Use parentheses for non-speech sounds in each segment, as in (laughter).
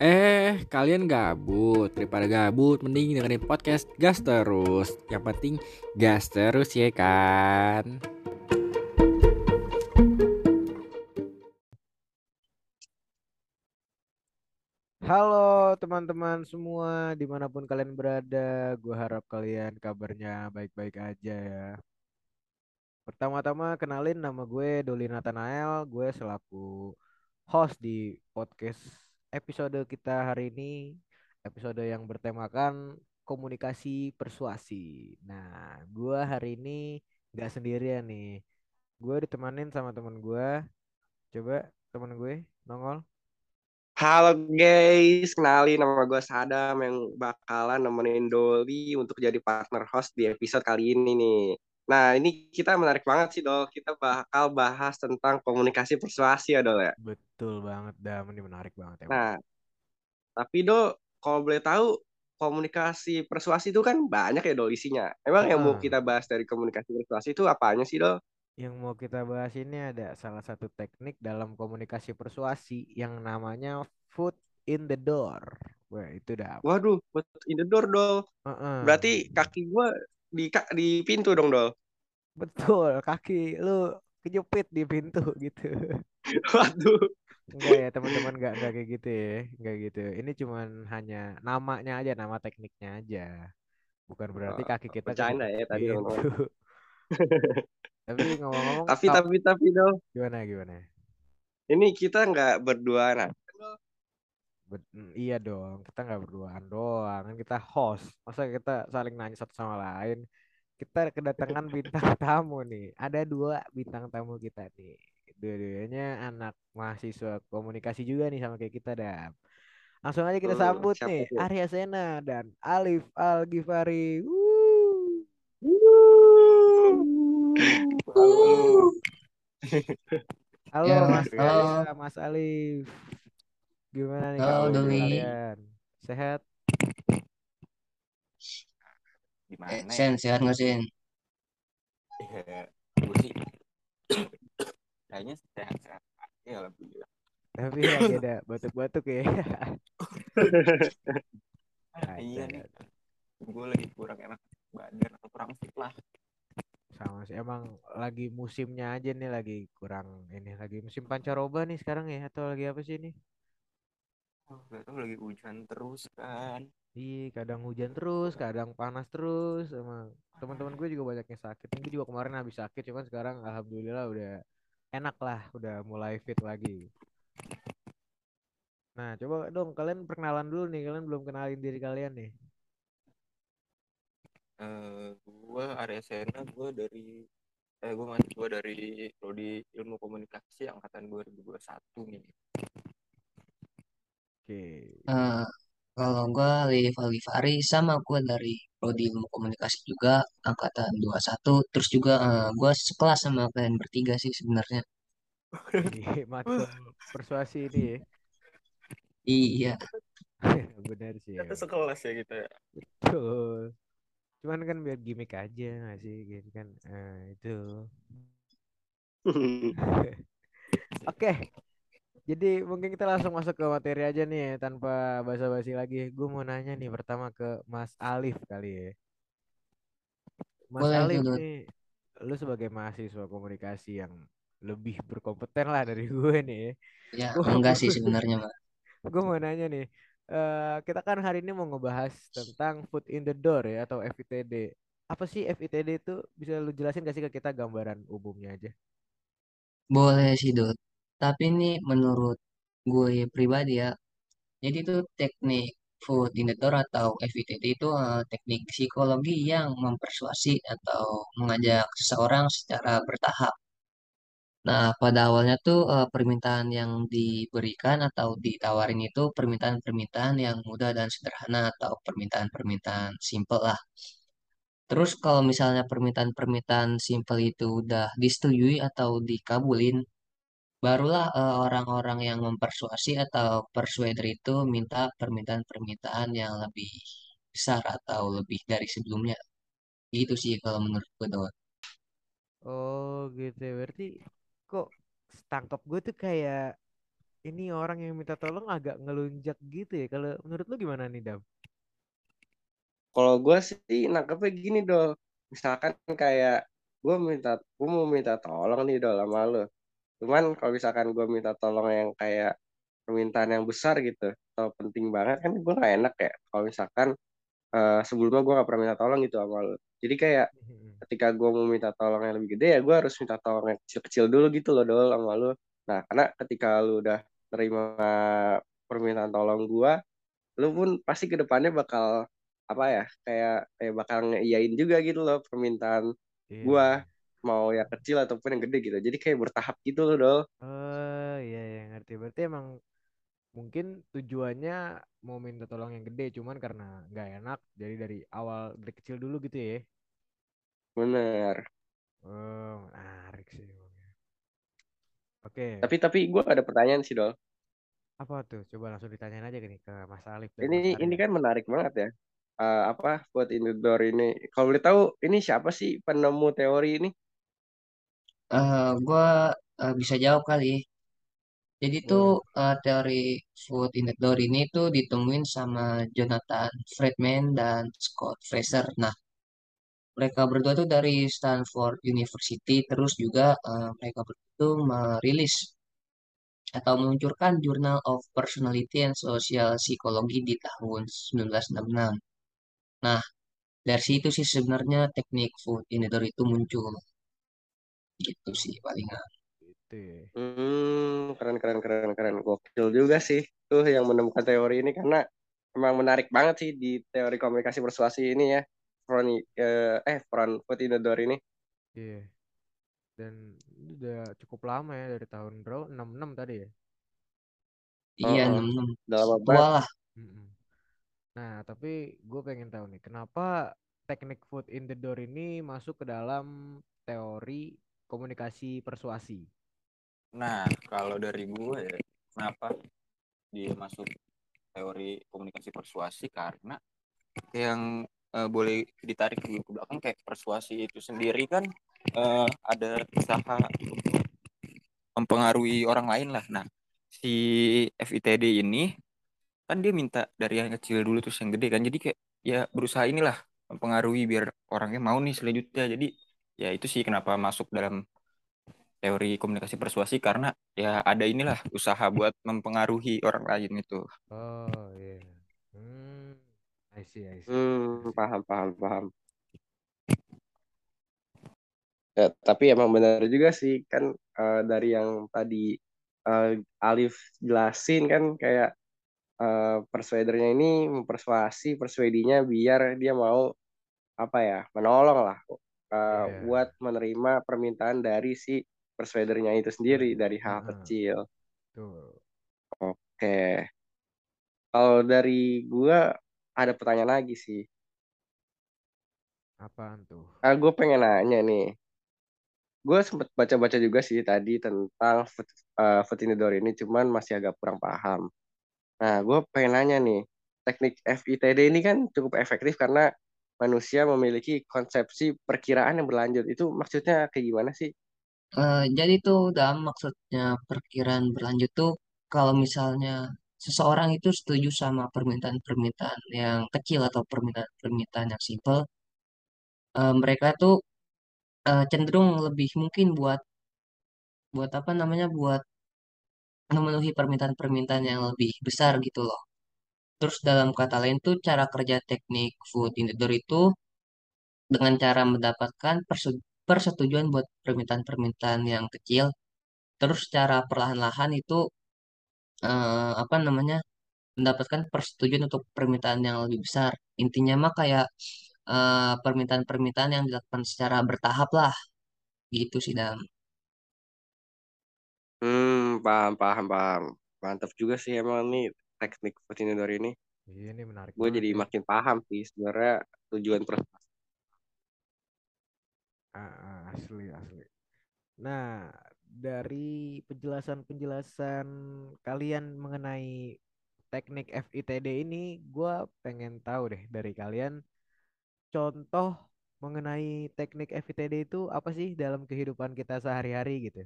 Eh, kalian gabut. Daripada gabut, mending dengerin podcast gas terus. Yang penting gas terus ya kan. Halo teman-teman semua, di mana pun kalian berada, gue harap kalian kabarnya baik-baik aja ya. Pertama-tama kenalin nama gue Doli Nathanael, gue selaku host di podcast episode kita hari ini, episode yang bertemakan komunikasi persuasi. Nah, gue hari ini nggak sendirian nih, gue ditemanin sama teman gue. Coba teman gue nongol. Halo guys, kenalin nama gue Sadam yang bakalan nemenin Doli untuk jadi partner host di episode kali ini nih. Nah, ini kita menarik banget sih, Dol. Kita bakal bahas tentang komunikasi persuasi ya, Dol ya. Betul banget, Dam. Ini menarik banget emang. Nah, tapi Dol, kalau boleh tahu, komunikasi persuasi itu kan banyak ya, Dol, isinya. Emang yang mau Ah. kita bahas dari komunikasi persuasi itu apanya sih, Dol? Yang mau kita bahas ini ada salah satu teknik dalam komunikasi persuasi yang namanya foot in the door. Wah, itu dah. Waduh, foot in the door, Dol. Heeh. Berarti kaki gue di, di pintu dong, Dol. Betul, kaki lu kejepit di pintu gitu. (laughs) Waduh. Enggak ya, teman-teman enggak enggak kayak gitu ya. Enggak gitu. Ini cuman hanya namanya aja, nama tekniknya aja. Bukan berarti kaki kita Bercanda ya tadi, teman-teman. (laughs) Tapi ngomong-ngomong, Tapi, tapi, tapi, Dol. gimana gimana? Ini kita nggak berdua nah. Mm, iya dong, kita nggak berduaan doang, kan kita host. Masa kita saling nanya satu sama lain? Kita kedatangan (laughs) bintang tamu nih. Ada dua bintang tamu kita nih. Dua-duanya anak mahasiswa komunikasi juga nih sama kayak kita dah. Langsung aja kita Hmm, sambut siapa nih tuh? Arya Sena dan Alif Al Ghifari. Halo. Halo (laughs) Ya, Mas Mas Alif. Gimana nih Halo, Doli. kalian? Sehat? Eh, Gimana ya? Sen, sehat nggak Sen? Ya, gue sih (coughs) kayaknya sehat-sehat aja alhamdulillah. Tapi lagi ada batuk-batuk ya. Ah, (laughs) iya nih, gue lagi kurang enak badan atau kurang fit lah. Sama sih emang lagi musimnya aja nih lagi kurang ini lagi musim pancaroba nih sekarang ya atau lagi apa sih ini? Gak tau lagi hujan terus kan. Iya, kadang hujan terus, kadang panas terus. Emang teman-teman gue juga banyak yang sakit. Gue juga kemarin habis sakit, cuman sekarang alhamdulillah udah enak lah, udah mulai fit lagi. Nah, coba dong kalian perkenalan dulu nih. Kalian belum kenalin diri kalian nih. Eh, gue Arya Sena, gue dari eh gue mahasiswa dari prodi ilmu komunikasi angkatan 2021 nih. Oke. Eh, kalau gue Liv Alifari sama gue dari Prodi Ilmu Komunikasi juga angkatan 21 terus juga eh, gue sekelas sama kalian bertiga sih sebenarnya. (laughs) Matkul persuasi ini ya. Iya, (laughs) Benar sih. Kita sekelas ya kita ya. Betul. Cuman kan biar gimmick aja nggak sih gitu kan. Eh, itu. (laughs) Oke. Jadi mungkin kita langsung masuk ke materi aja nih tanpa basa-basi lagi. Gue mau nanya nih pertama ke Mas Alif kali ya. Mas Boleh Alif Dut. nih, lu sebagai mahasiswa komunikasi yang lebih berkompeten lah dari (laughs) gue nih. ya. ya Gua- enggak sih (laughs) sebenarnya Mbak. Gue mau nanya nih, eh kita kan hari ini mau ngebahas tentang food in the door ya atau FITD. Apa sih FITD itu? Bisa lu jelasin gak sih ke kita gambaran umumnya aja? Boleh sih Dut. Tapi ini menurut gue pribadi ya, jadi itu teknik food in the door atau FITT itu eh, teknik psikologi yang mempersuasi atau mengajak seseorang secara bertahap Nah, pada awalnya tuh eh, permintaan yang diberikan atau ditawarin itu permintaan-permintaan yang mudah dan sederhana atau permintaan-permintaan simple lah. Terus kalau misalnya permintaan-permintaan simple itu udah disetujui atau dikabulin, barulah eh, orang-orang yang mempersuasi atau persuader itu minta permintaan-permintaan yang lebih besar atau lebih dari sebelumnya. Gitu sih kalau menurut gue Dot. Oh gitu ya. Berarti kok setangkap gue tuh kayak ini orang yang minta tolong agak ngelunjak gitu ya. Kalau menurut lu gimana nih, Dam? Kalau gue sih nangkepnya gini dol. Misalkan kayak gue minta, gue mau minta tolong nih dol sama lu. Cuman kalau misalkan gue minta tolong yang kayak permintaan yang besar gitu, atau penting banget kan gue gak enak ya. Kalau misalkan eh, sebelumnya gue gak pernah minta tolong gitu sama. Jadi kayak ketika gue mau minta tolong yang lebih gede ya gue harus minta tolong yang kecil-kecil dulu gitu loh dol sama lu. Nah karena ketika lu udah terima permintaan tolong gue, lu pun pasti ke depannya bakal apa ya kayak kayak bakal ngeiyain juga gitu loh permintaan gua iya. Mau yang kecil ataupun yang gede gitu. Jadi kayak bertahap gitu loh dol. Oh, iya, iya, ngerti. Berarti emang mungkin tujuannya mau minta tolong yang gede, cuman karena nggak enak, jadi dari awal dari kecil dulu gitu ya. bener. Oh, menarik sih. Oke, tapi tapi gua ada pertanyaan sih dol. Apa tuh? Coba langsung ditanyain aja nih ke Mas Alif ini Mas ini kan menarik banget ya. Eh, apa buat indoor ini. Kalau boleh tahu ini siapa sih penemu teori ini Eh gua eh, bisa jawab kali. Jadi tuh Boleh. eh, teori food in the door ini tuh ditemuin sama Jonathan Friedman dan Scott Fraser. Nah, mereka berdua tuh dari Stanford University. Terus juga eh, mereka berdua tuh merilis atau meluncurkan Journal of Personality and Social Psychology di tahun 1966. Nah, dari situ sih sebenarnya teknik food in the door itu muncul. Gitu sih palingan. gitu ya. hmm keren keren keren keren gokil juga sih tuh yang menemukan teori ini karena emang menarik banget sih di teori komunikasi persuasi ini ya front eh, eh front foot indoor ini Iya. Dan ini udah cukup lama ya dari tahun berapa? 66 tadi ya. Iya, Heeh. 66. udah lama Tua banget lah. Nah, tapi gue pengen tahu nih, kenapa teknik foot in the door ini masuk ke dalam teori komunikasi persuasi? Nah, kalau dari gue ya, kenapa dia masuk teori komunikasi persuasi karena yang eh, boleh ditarik dulu ke belakang kayak persuasi itu sendiri kan eh, ada usaha mempengaruhi orang lain lah. Nah, si FITD ini kan dia minta dari yang kecil dulu terus yang gede kan. Jadi kayak ya berusaha inilah mempengaruhi biar orangnya mau nih selanjutnya. Jadi ya itu sih kenapa masuk dalam teori komunikasi persuasi karena ya ada inilah usaha (laughs) buat mempengaruhi orang lain itu. Oh iya. Hmm, I see, I see. Hmm, paham, paham, paham. Ya, tapi emang benar juga sih kan eh, dari yang tadi eh, Alif jelasin kan kayak eh, persuadernya ini mempersuasi persuadinya biar dia mau apa ya menolong lah eh, Iya, buat menerima permintaan dari si persuadernya itu sendiri Persu- dari hal Heeh, kecil. tuh. Oke, kalau dari gua ada pertanyaan lagi sih. Apaan tuh? Ah, gue pengen nanya nih. Gue sempet baca-baca juga sih tadi tentang eh, door ini, cuman masih agak kurang paham. Nah, gue pengen nanya nih, teknik FITD ini kan cukup efektif karena manusia memiliki konsepsi perkiraan yang berlanjut. Itu maksudnya kayak gimana sih? Eh, jadi tuh dalam maksudnya perkiraan berlanjut tuh kalau misalnya seseorang itu setuju sama permintaan-permintaan yang kecil atau permintaan-permintaan yang simple, eh, mereka tuh eh, cenderung lebih mungkin buat buat apa namanya buat memenuhi permintaan-permintaan yang lebih besar gitu loh. Terus dalam kata lain tuh cara kerja teknik food in the door itu dengan cara mendapatkan perse- persetujuan buat permintaan-permintaan yang kecil, terus secara perlahan-lahan itu eh, apa namanya mendapatkan persetujuan untuk permintaan yang lebih besar. Intinya mah kayak eh, permintaan-permintaan yang dilakukan secara bertahap lah, gitu sih Dam. Hmm, paham, paham, paham. Mantap juga sih emang nih teknik door ini. Iya, ini menarik Gue jadi ya. makin paham sih sebenarnya tujuan per Ah, ah, asli, asli. Nah, dari penjelasan-penjelasan kalian mengenai teknik FITD ini, gue pengen tahu deh dari kalian contoh mengenai teknik FITD itu apa sih dalam kehidupan kita sehari-hari gitu.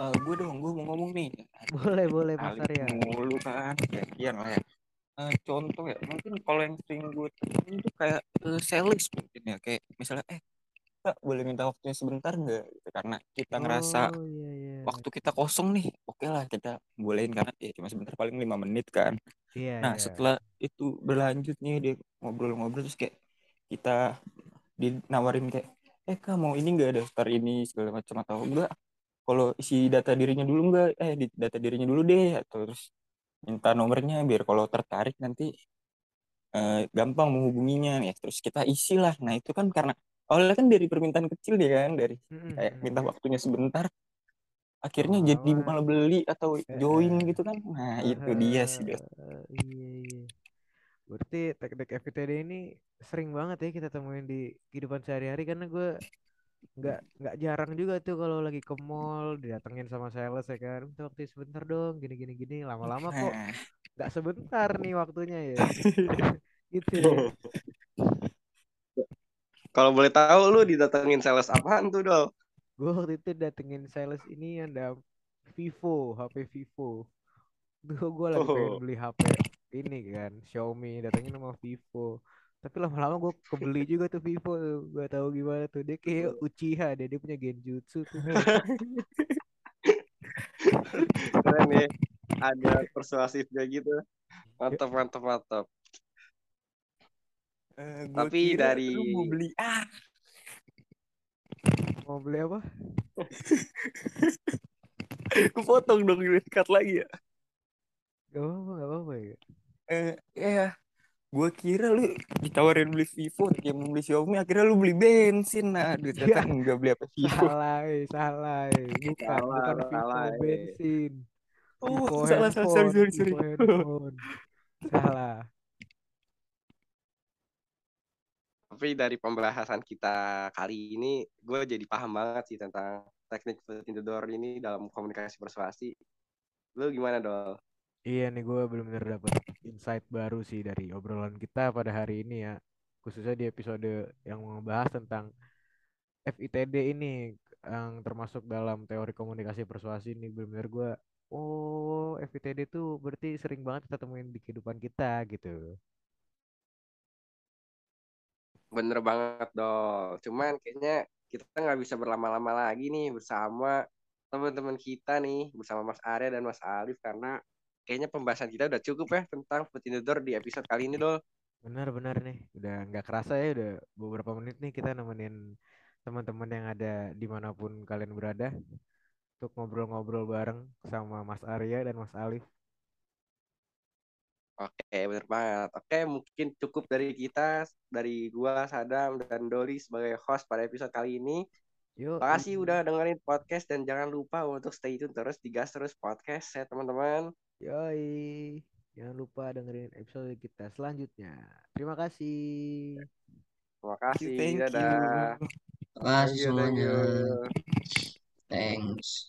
Eh, gue dong, gue mau ngomong nih. Boleh, boleh Mas Arya. mulu kan, gantian lah ya. Eh, contoh ya, mungkin kalau yang sering gue temuin tuh kayak eh, sales mungkin ya, kayak misalnya eh Kak, boleh minta waktunya sebentar nggak? Gitu. Karena kita ngerasa Oh iya iya. waktu kita kosong nih, oke lah kita bolehin karena ya cuma sebentar paling lima menit kan. Iya Nah iya. setelah itu berlanjut nih dia ngobrol-ngobrol terus kayak kita dinawarin kayak eh kak mau ini nggak daftar ini segala macam atau enggak kalau isi data dirinya dulu enggak eh di data dirinya dulu deh atau terus minta nomornya biar kalau tertarik nanti eh, gampang menghubunginya ya terus kita isi lah nah itu kan karena awalnya kan dari permintaan kecil dia kan dari Mm-mm, kayak mm-mm. minta waktunya sebentar akhirnya jadi Lama-lama. malah beli atau join gitu kan nah itu dia sih iya iya. Berarti teknik FITD ini sering banget ya kita temuin di kehidupan sehari-hari karena gue nggak nggak jarang juga tuh kalau lagi ke mall didatengin sama sales ya kan. Minta waktu sebentar dong gini gini gini. Lama-lama (laughs) kok nggak sebentar nih waktunya ya. (laughs) Gitu. Ya Kalau boleh tahu lu didatengin sales apaan tuh, Dol? gue waktu itu datengin sales ini ada Vivo HP Vivo. Tuh gue lagi pengen Oh. beli HP ini kan Xiaomi. Datengin sama Vivo tapi lama-lama gue kebeli juga tuh Vivo tuh gak tahu gimana tuh. Dia kayak Uchiha deh dia punya genjutsu tuh. (laughs) Keren ya. Ada persuasifnya gitu. Mantap, mantap, mantap. eh, gua Tapi kira dari- lu mau beli ah. Mau beli apa? (laughs) Gue potong dong cut lagi ya. Gak apa-apa gak apa-apa ya. Eh ya gue kira lu ditawarin beli Vivo dia mau beli Xiaomi akhirnya lu beli bensin nah aduh ternyata Ya. enggak beli apa Vivo salah eh, salah eh. bukan Salah, bukan Vivo salah, eh. bensin oh Vivo salah salah sorry sorry sorry salah Tapi dari pembahasan kita kali ini, gue jadi paham banget sih tentang teknik foot in the door ini dalam komunikasi persuasi. Lu gimana, Dol? Iya nih gue benar-benar dapat insight baru sih dari obrolan kita pada hari ini ya. Khususnya di episode yang membahas tentang FITD ini yang termasuk dalam teori komunikasi persuasi ini. Benar-benar gue oh FITD tuh berarti sering banget kita temuin di kehidupan kita gitu. Bener banget, Dol. Cuman kayaknya kita nggak bisa berlama-lama lagi nih bersama teman-teman kita nih, bersama Mas Arya dan Mas Alif, karena kayaknya pembahasan kita udah cukup ya tentang foot in the door di episode kali ini, Dol. benar-benar nih udah nggak kerasa ya udah beberapa menit nih kita nemenin teman-teman yang ada di mana pun kalian berada untuk ngobrol-ngobrol bareng sama Mas Arya dan Mas Alif Oke, bener banget. Oke, mungkin cukup dari kita, dari gua, Sadam, dan Doli sebagai host pada episode kali ini. Yuk, Makasih udah dengerin podcast dan jangan lupa untuk stay tune terus di Gas Terus Podcast ya teman-teman. Yoi. Jangan lupa dengerin episode kita selanjutnya. Terima kasih. Terima kasih, thank you dadah. You, thank semuanya. Thanks.